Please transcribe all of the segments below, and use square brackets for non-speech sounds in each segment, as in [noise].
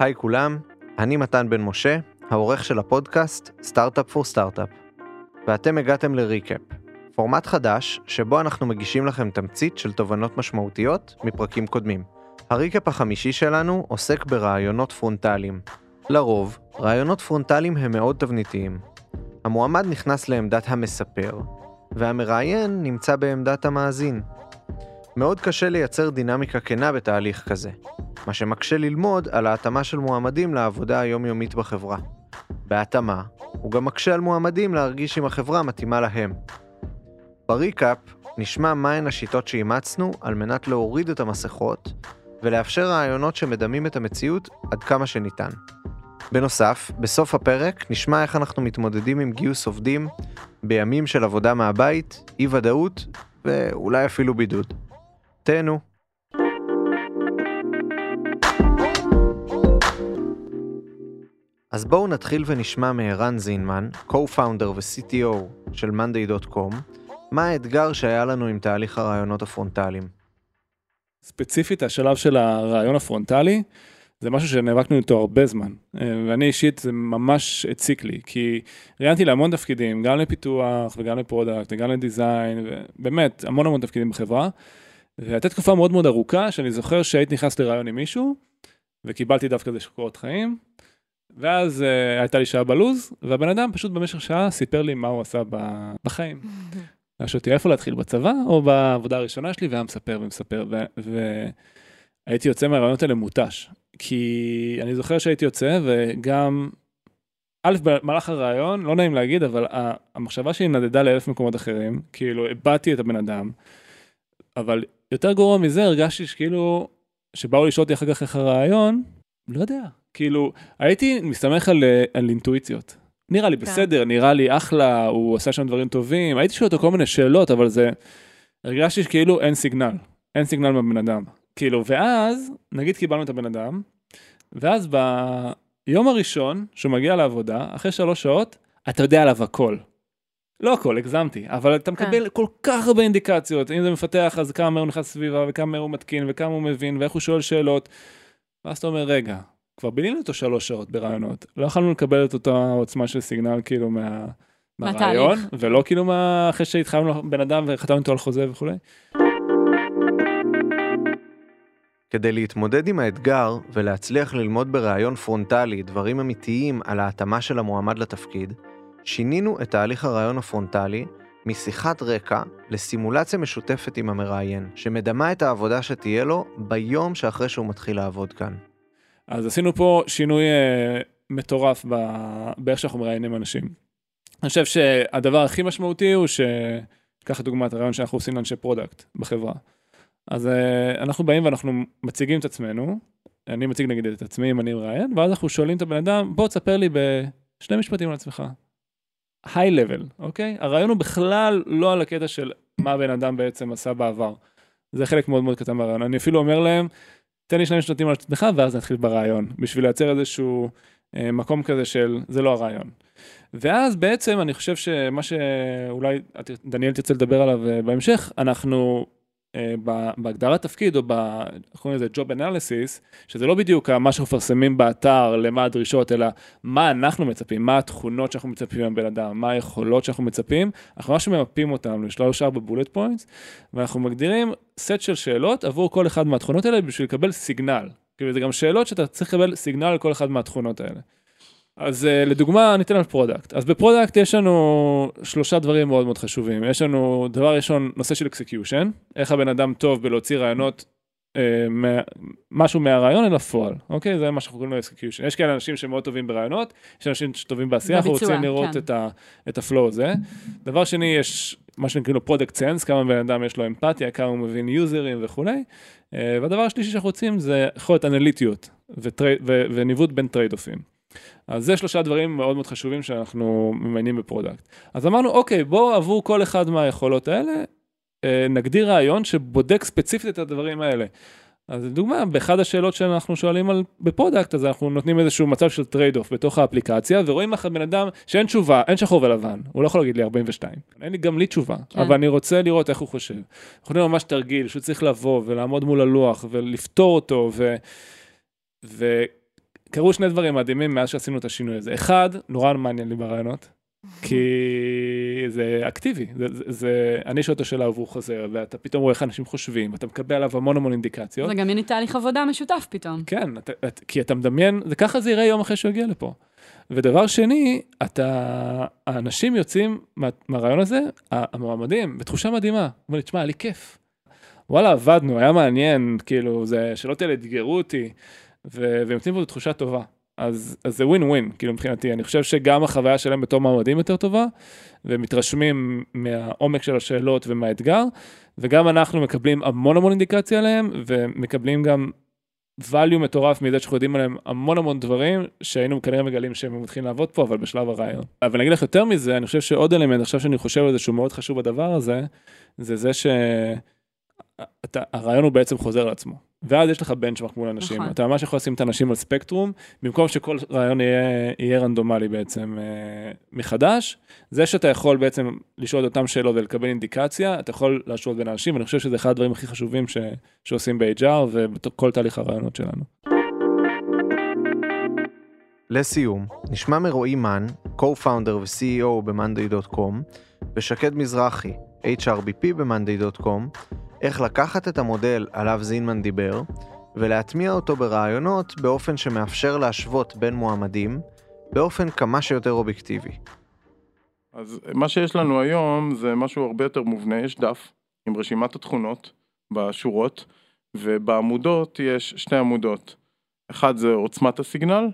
היי כולם, אני מתן בן משה, העורך של הפודקאסט Startup for Startup. ואתם הגעתם ל recap, פורמט חדש שבו אנחנו מגישים לכם תמצית של תובנות משמעותיות מפרקים קודמים. ה recap החמישי שלנו עוסק בראיונות פרונטליים. לרוב, ראיונות פרונטליים הם מאוד תבניתיים. המועמד נכנס לעמדת המספר, והמראיין נמצא בעמדת המאזין. מאוד קשה לייצר דינמיקה כנה בתהליך כזה, מה שמקשה ללמוד על ההתאמה של מועמדים לעבודה היומיומית בחברה. בהתאמה, הוא גם מקשה על מועמדים להרגיש אם החברה מתאימה להם. בריקאפ נשמע מהן השיטות שאימצנו על מנת להוריד את המסכות ולאפשר רעיונות שמדמים את המציאות עד כמה שניתן. בנוסף, בסוף הפרק נשמע איך אנחנו מתמודדים עם גיוס עובדים בימים של עבודה מהבית, אי ודאות ואולי אפילו בידוד. תהנו. אז בואו נתחיל ונשמע מערן זינמן, co-founder ו-CTO של monday.com, מה האתגר שהיה לנו עם תהליך הרעיונות הפרונטליים. ספציפית השלב של הרעיון הפרונטלי, זה משהו שנאבקנו איתו הרבה זמן, אה, ואני אישית זה ממש הציק לי, כי ראיינתי להמון תפקידים, גם לפיתוח וגם ל product וגם ל design, ובאמת המון המון תפקידים בחברה, והייתה תקופה מאוד מאוד ארוכה שאני זוכר שהייתי נכנס לראיון עם מישהו, וקיבלתי דווקא איזה קורות חיים, ואז אה, הייתה לי שעה בלו"ז, והבן אדם פשוט במשך שעה סיפר לי מה הוא עשה בחיים. [laughs] שאל אותי איפה להתחיל, בצבא או בעבודה הראשונה שלי, והיה מספר ומספר, והייתי יוצא מהרעיונות האלה מותש. כי אני זוכר שהייתי יוצא, וגם, א', במהלך הרעיון, לא נעים להגיד, אבל המחשבה שלי נדדה לאלף מקומות אחרים, כאילו, הבעתי את הבן אדם, אבל יותר גרוע מזה, הרגשתי שכאילו, שבאו לשאול אותי אחר כך איך הרעיון, לא יודע, כאילו, הייתי מסתמך על, על אינטואיציות. נראה לי כן. בסדר, נראה לי אחלה, הוא עשה שם דברים טובים, הייתי שואל אותו כל מיני שאלות, אבל זה, הרגשתי שכאילו אין סיגנל, אין סיגנל מהבן אדם. כאילו, ואז, נגיד קיבלנו את הבן אדם, ואז ביום הראשון שהוא מגיע לעבודה, אחרי שלוש שעות, אתה יודע עליו הכל. לא הכל, הגזמתי, אבל אתה כן. מקבל כל כך הרבה אינדיקציות, אם זה מפתח, אז כמה הוא נכנס לסביבה, וכמה הוא מתקין, וכמה הוא מבין, ואיך הוא שואל שאלות. ואז אתה אומר, רגע, כבר בילינו אותו שלוש שעות ברעיונות, לא יכולנו לקבל את אותה עוצמה של סיגנל כאילו מה... מהראיון, ולא כאילו מה... אחרי שהתחלנו בן אדם וחתמנו איתו על חוזה וכולי. כדי להתמודד עם האתגר ולהצליח ללמוד בראיון פרונטלי דברים אמיתיים על ההתאמה של המועמד לתפקיד, שינינו את תהליך הראיון הפרונטלי משיחת רקע לסימולציה משותפת עם המראיין, שמדמה את העבודה שתהיה לו ביום שאחרי שהוא מתחיל לעבוד כאן. אז עשינו פה שינוי אה, מטורף. באיך שאנחנו מראיינים אנשים. אני חושב שהדבר הכי משמעותי הוא ש... קח דוגמת הראיון שאנחנו עושים לאנשי product בחברה. אז אה, אנחנו באים ואנחנו מציגים את עצמנו, אני מציג נגיד את עצמי אם אני מראיין, ואז אנחנו שואלים את הבן אדם, בוא תספר לי בשני משפטים על עצמך. high level, אוקיי? הראיון הוא בכלל לא על הקטע של מה הבן אדם בעצם עשה בעבר. זה חלק מאוד מאוד קטן מהראיון. אני אפילו אומר להם, תן לי שני משפטים על עצמך ואז נתחיל ברעיון, בשביל לייצר איזשהו אה, מקום כזה של זה לא הרעיון. ואז בעצם אני חושב שמה שאולי דניאל תרצה לדבר עליו אה, בהמשך, אנחנו אה, בהגדרת תפקיד או ב... קוראים לזה Job Analysis, שזה לא בדיוק מה שאנחנו מפרסמים באתר, למה הדרישות, אלא מה אנחנו מצפים, מה התכונות שאנחנו מצפים מהבן אדם, מה היכולות שאנחנו מצפים, אנחנו ממש ממפים אותם לשלוש ארבע בולט פוינטס, ואנחנו מגדירים סט של שאלות עבור כל אחד מהתכונות האלה בשביל לקבל signal. כאילו זה גם שאלות שאתה צריך לקבל signal על כל אחד מהתכונות האלה. אז uh, לדוגמה, ניתן על product. אז ב product יש לנו שלושה דברים מאוד מאוד חשובים. יש לנו, דבר ראשון, נושא של execution, איך הבן אדם טוב בלהוציא רעיונות, מה, משהו מהרעיון אל הפועל, אוקיי? זה מה שאנחנו קוראים לו execution. יש כאלה אנשים שמאוד טובים ברעיונות, יש אנשים שטובים בעשייה, אנחנו רוצים לראות כן. את, ה, את ה flow הזה. דבר שני, יש מה שנקרא לו product sense, כמה בן אדם יש לו אמפתיה, כמה הוא מבין יוזרים וכולי. Uh, והדבר השלישי שאנחנו רוצים זה יכולת אנליטיות וניווט בין trade-off ים. אז זה שלושה דברים מאוד מאוד חשובים שאנחנו מראיינים ב product. אז אמרנו, אוקיי, בואו עבור כל אחד מהיכולות האלה, אה, נגדיר ריאיון שבודק ספציפית את הדברים האלה. אז לדוגמה, באחד השאלות שאנחנו שואלים על, ב product, אז אנחנו נותנים איזשהו מצב של trade-off בתוך האפליקציה, ורואים איך הבן אדם שאין תשובה, אין שחור ולבן, הוא לא יכול להגיד לי 42. אין לי גם לי תשובה, כן. אבל אני רוצה לראות איך הוא חושב. אנחנו נותנים ממש תרגיל שהוא צריך לבוא ולעמוד מול הלוח ולפתור אותו, ו... ו... קרו שני דברים מדהימים מאז שעשינו את השינוי הזה. אחד, נורא מעניין לי ברעיונות, כי זה אקטיבי, זה, זה, זה אני שואל את השאלה והוא חוזר, ואתה פתאום רואה איך אנשים חושבים, אתה מקבל עליו המון המון אינדיקציות. זה גם יהיה תהליך עבודה משותף פתאום. כן, אתה, את, כי אתה מדמיין, זה ככה זה יראה יום אחרי שהוא יגיע לפה. ודבר שני, אתה, האנשים יוצאים מה, מהרעיון הזה, המועמדים, בתחושה מדהימה. אומר לי, תשמע, היה לי כיף. וואלה, עבדנו, היה מעניין, כאילו, זה, שלא תהיה אתגרו אותי, והם יוצאים פה בתחושה טובה. אז, אז זה ווין ווין, כאילו מבחינתי, אני חושב שגם החוויה שלהם בתור מעמדים יותר טובה, ומתרשמים מהעומק של השאלות ומהאתגר, וגם אנחנו מקבלים המון המון אינדיקציה עליהם, ומקבלים גם value מטורף מזה שאנחנו יודעים עליהם המון המון דברים, שהיינו כנראה מגלים שהם מתחילים לעבוד פה, אבל בשלב הרעיון. אבל אני אגיד לך יותר מזה, אני חושב שעוד אלמנט, עכשיו שאני חושב על זה שהוא מאוד חשוב בדבר הזה, זה זה שהרעיון הוא בעצם חוזר לעצמו. ואז יש לך בנצ'מארק מול אנשים, נכון. אתה ממש יכול לשים את האנשים על ספקטרום, במקום שכל רעיון יהיה, יהיה רנדומלי בעצם אה, מחדש, זה שאתה יכול בעצם לשאול את אותם שאלות ולקבל אינדיקציה, אתה יכול להשוות בין האנשים, ואני חושב שזה אחד הדברים הכי חשובים ש, שעושים ב-HR ובכל תהליך הרעיונות שלנו. לסיום, נשמע מרועי מן, co-founder ו-CEO ב-monday.com, ושקד מזרחי, HRBP ב-monday.com, איך לקחת את המודל עליו זינמן דיבר, ולהטמיע אותו ברעיונות באופן שמאפשר להשוות בין מועמדים, באופן כמה שיותר אובייקטיבי. אז מה שיש לנו היום זה משהו הרבה יותר מובנה, יש דף עם רשימת התכונות בשורות, ובעמודות יש שתי עמודות. אחד זה עוצמת הסיגנל,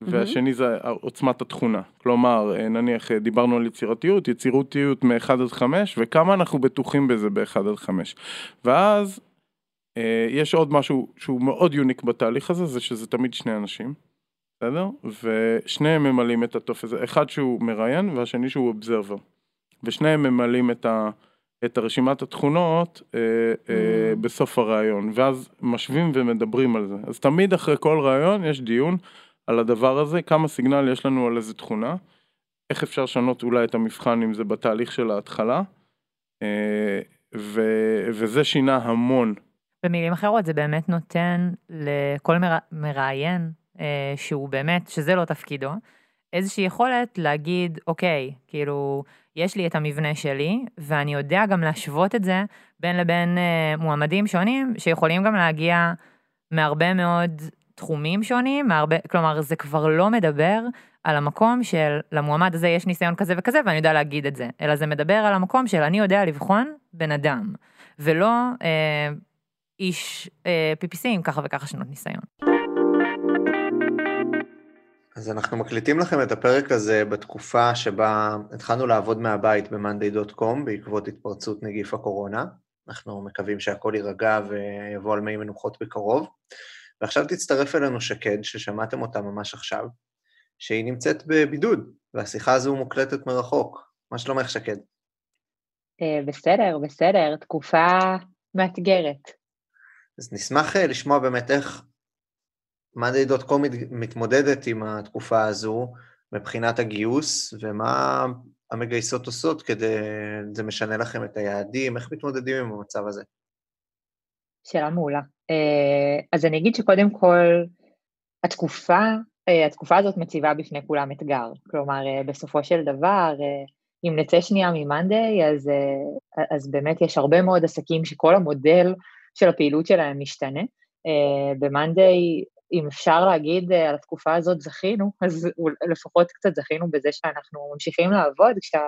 והשני זה עוצמת התכונה. כלומר, אה, נניח אה, דיברנו על יצירתיות, יצירותיות מ-1 עד 5, וכמה אנחנו בטוחים בזה ב-1 עד 5. ואז אה, יש עוד משהו שהוא מאוד יוניק בתהליך הזה, זה שזה תמיד שני אנשים, בסדר? ושניהם ממלאים את הטופס, אחד שהוא מראיין והשני שהוא אובזרבר. ושניהם ממלאים את, ה, את הרשימת התכונות אה, אה, mm. בסוף הראיון, ואז משווים ומדברים על זה. אז תמיד אחרי כל ראיון יש דיון. על הדבר הזה, כמה סיגנל יש לנו על איזה תכונה, איך אפשר לשנות אולי את המבחן אם זה בתהליך של ההתחלה, אה, ו, וזה שינה המון. במילים אחרות זה באמת נותן לכל מר... מראיין אה, שהוא באמת, שזה לא תפקידו, איזושהי יכולת להגיד, אוקיי, כאילו, יש לי את המבנה שלי, ואני יודע גם להשוות את זה בין לבין אה, מועמדים שונים, שיכולים גם להגיע מהרבה מאוד תחומים שונים, מהרבה, כלומר זה כבר לא מדבר על המקום של למועמד הזה יש ניסיון כזה וכזה ואני יודע להגיד את זה, אלא זה מדבר על המקום של אני יודע לבחון בן אדם, ולא אה, איש אה, PPC עם ככה וככה שנות ניסיון. אז אנחנו מקליטים לכם את הפרק הזה בתקופה שבה התחלנו לעבוד מהבית ב-monday.com בעקבות התפרצות נגיף הקורונה. אנחנו מקווים שהכל יירגע ויבוא על מי מנוחות בקרוב. ועכשיו תצטרף אלינו שקד, ששמעתם אותה ממש עכשיו, שהיא נמצאת בבידוד, והשיחה הזו מוקלטת מרחוק. מה שלומך, שקד? אה, בסדר, בסדר, תקופה מאתגרת. אז נשמח אה, לשמוע באמת איך monday.com מתמודדת עם התקופה הזו מבחינת הגיוס, ומה המגייסות עושות כדי, זה משנה לכם את היעדים, איך מתמודדים עם המצב הזה? שאלה מעולה. אה, אז אני אגיד שקודם כל, התקופה, אה, התקופה הזאת מציבה בפני כולם אתגר. כלומר, אה, בסופו של דבר, אם נצא שנייה ממאנדיי, אז, אז באמת יש הרבה מאוד עסקים שכל המודל של הפעילות שלהם משתנה. במאנדיי, אם אפשר להגיד על התקופה הזאת זכינו, אז לפחות קצת זכינו בזה שאנחנו ממשיכים לעבוד, כשה...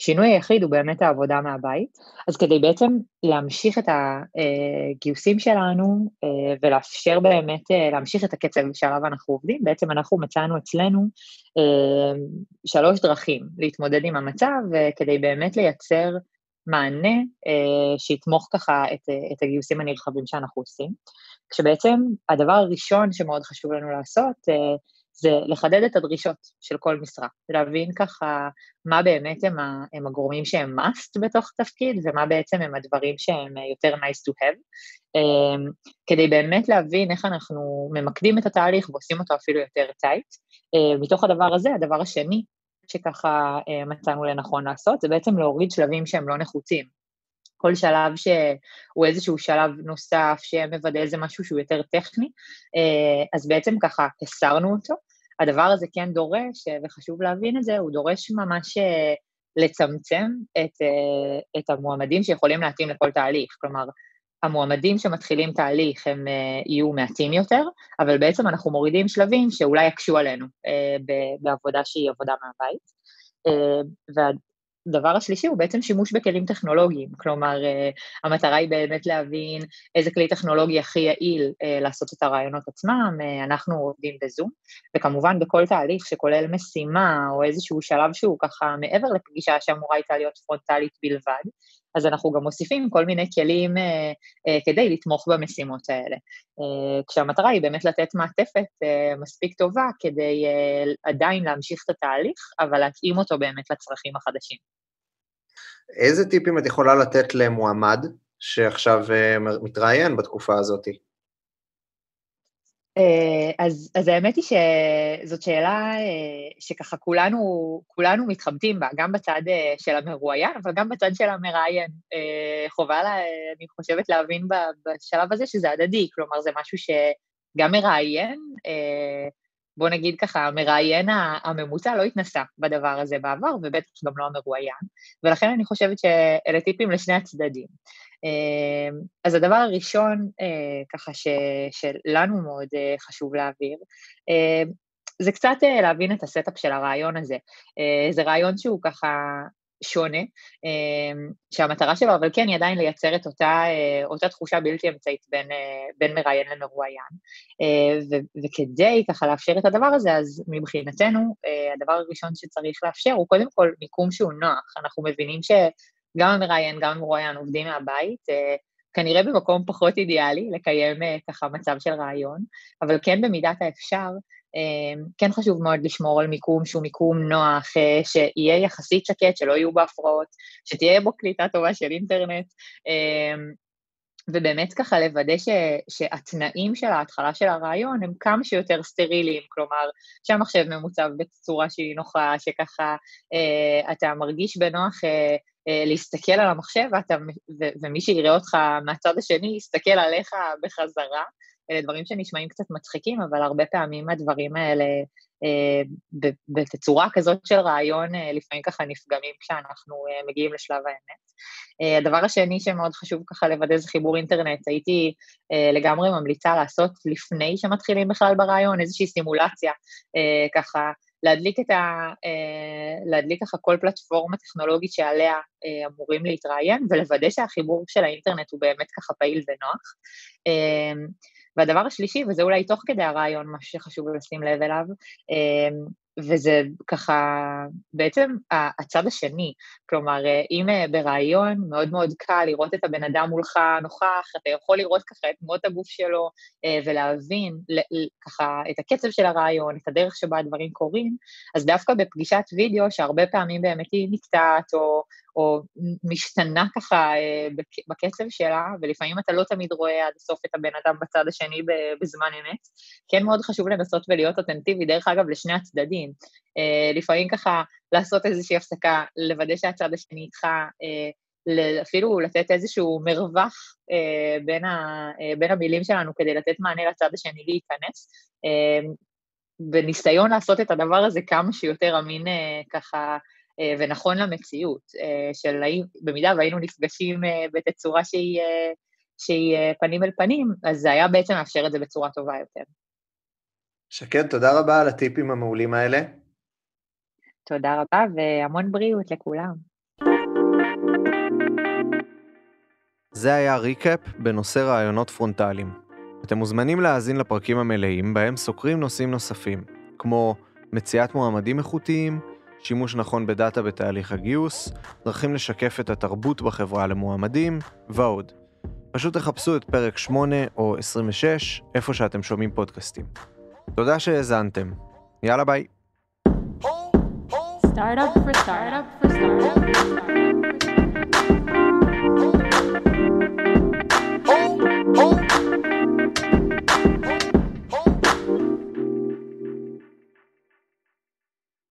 השינוי היחיד הוא באמת העבודה מהבית. אז כדי בעצם להמשיך את הגיוסים שלנו אה, ולאפשר באמת אה, להמשיך את הקצב שעליו אנחנו עובדים, בעצם אנחנו מצאנו אצלנו אה, שלוש דרכים להתמודד עם המצב כדי באמת לייצר מענה שיתמוך ככה את, את הגיוסים הנרחבים שאנחנו עושים. כשבעצם הדבר הראשון שמאוד חשוב לנו לעשות זה לחדד את הדרישות של כל משרה, להבין ככה מה באמת הם, ה, הם הגורמים שהם must בתוך תפקיד ומה בעצם הם הדברים שהם יותר nice to have, um, כדי באמת להבין איך אנחנו ממקדים את התהליך ועושים אותו אפילו יותר tight. Uh, מתוך הדבר הזה, הדבר השני שככה uh, מצאנו לנכון לעשות, זה בעצם להוריד שלבים שהם לא נחוצים. כל שלב שהוא איזשהו שלב נוסף שמוודא איזה משהו שהוא יותר טכני, אז בעצם ככה הסרנו אותו. הדבר הזה כן דורש, וחשוב להבין את זה, הוא דורש ממש לצמצם את, את המועמדים שיכולים להתאים לכל תהליך. כלומר, המועמדים שמתחילים תהליך הם יהיו מעטים יותר, אבל בעצם אנחנו מורידים שלבים שאולי יקשו עלינו בעבודה שהיא עבודה מהבית. הדבר השלישי הוא בעצם שימוש בכלים טכנולוגיים, כלומר uh, המטרה היא באמת להבין איזה כלי טכנולוגי הכי יעיל uh, לעשות את הרעיונות עצמם, uh, אנחנו עובדים בזום, וכמובן בכל תהליך שכולל משימה או איזשהו שלב שהוא ככה מעבר לפגישה שאמורה הייתה להיות פרונטלית בלבד, אז אנחנו גם מוסיפים כל מיני כלים אה, אה, כדי לתמוך במשימות האלה. אה, כשהמטרה היא באמת לתת מעטפת אה, מספיק טובה כדי אה, עדיין להמשיך את התהליך, אבל להתאים אותו באמת לצרכים החדשים. איזה טיפים את יכולה לתת למועמד שעכשיו אה, מתראיין בתקופה הזאת? אה, אז, אז האמת היא שזאת שאלה אה, שככה כולנו, כולנו מתחבטים בה, גם בצד של המרואיין, אבל גם בצד של המראיין. חובה, לה, אני חושבת, להבין בשלב הזה שזה הדדי, כלומר זה משהו שגם מראיין, בוא נגיד ככה, המראיין הממוצע לא התנסה בדבר הזה בעבר, ובטח גם לא המרואיין, ולכן אני חושבת שאלה טיפים לשני הצדדים. אמ, אז הדבר הראשון, אה, ככה ש, שלנו מאוד אה, חשוב להעביר, אמ, זה קצת אה, להבין את ה setup של הריאיון הזה. זה ריאיון שהוא ככה שונה, אמ, שהמטרה שלו, אבל כן, היא עדיין לייצר את אותה, אותה תחושה בלתי אמצעית בין, בין מראיין למרואיין. וכדי ככה לאפשר את הדבר הזה, אז מבחינתנו, הדבר הראשון שצריך לאפשר הוא קודם כל מיקום שהוא נוח. אנחנו מבינים ש... גם המראיין, גם המרואיין עובדים מהבית, אה, כנראה במקום פחות אידיאלי לקיים אה, ככה מצב של ריאיון, אבל כן במידת האפשר, אה, כן חשוב מאוד לשמור על מיקום שהוא מיקום נוח, שיהיה יחסית שקט, שלא יהיו בו הפרעות, שתהיה בו קליטה טובה של אינטרנט, ובאמת ככה לוודא ש, שהתנאים של ההתחלה של הרעיון הם כמה שיותר סטריליים, כלומר שהמחשב ממוצב בצורה שהיא נוחה, שככה אה, אתה מרגיש בנוח אה, אה, להסתכל על המחשב, ואתה, ו, ומי שיראה אותך מהצד השני יסתכל עליך בחזרה. אלה דברים שנשמעים קצת מצחיקים, אבל הרבה פעמים הדברים האלה אה, בתצורה כזאת של רעיון, אה, לפעמים ככה נפגמים כשאנחנו אה, מגיעים לשלב האמת. הדבר השני שמאוד חשוב ככה לוודא זה חיבור אינטרנט. הייתי לגמרי ממליצה לעשות לפני שמתחילים בכלל ברעיון איזושהי סימולציה, ככה להדליק את ה... להדליק ככה כל פלטפורמה טכנולוגית שעליה אמורים להתראיין, ולוודא שהחיבור של האינטרנט הוא באמת ככה פעיל ונוח. והדבר השלישי, וזה אולי תוך כדי הרעיון, מה שחשוב לשים לב אליו, וזה ככה בעצם הצד השני, כלומר אם ברעיון מאוד מאוד קל לראות את הבן אדם מולך נוכח, אתה יכול לראות ככה את תנועות הגוף שלו ולהבין ככה את הקצב של הרעיון, את הדרך שבה הדברים קורים, אז דווקא בפגישת וידאו שהרבה פעמים באמת היא נקטעת או, או משתנה ככה בקצב שלה, ולפעמים אתה לא תמיד רואה עד הסוף את הבן אדם בצד השני בזמן אמת, כן מאוד חשוב לנסות ולהיות אותנטיבי, דרך אגב לשני הצדדים. מדהים. Uh, לפעמים ככה לעשות איזושהי הפסקה, לוודא שהצד השני איתך, uh, אפילו לתת איזשהו מרווח uh, בין, ה, uh, בין המילים שלנו כדי לתת מענה לצד השני להיכנס, uh, בניסיון לעשות את הדבר הזה כמה שיותר אמין uh, ככה ונכון למציאות, של האם, במידה והיינו נפגשים בתצורה שהיא, שהיא פנים אל פנים, אז זה היה בעצם מאפשר את זה בצורה טובה יותר. שקד, תודה רבה על הטיפים המעולים האלה. תודה רבה והמון בריאות לכולם. זה היה recap בנושא ראיונות פרונטליים. אתם מוזמנים להאזין לפרקים המלאים בהם סוקרים נושאים נוספים, כמו מציאת מועמדים איכותיים, שימוש נכון בדאטה בתהליך הגיוס, דרכים לשקף את התרבות בחברה למועמדים, ועוד. פשוט תחפשו את פרק 8 או 26, איפה שאתם שומעים פודקאסטים. תודה שהאזנתם. יאללה ביי. Start up for start up for start up for start up.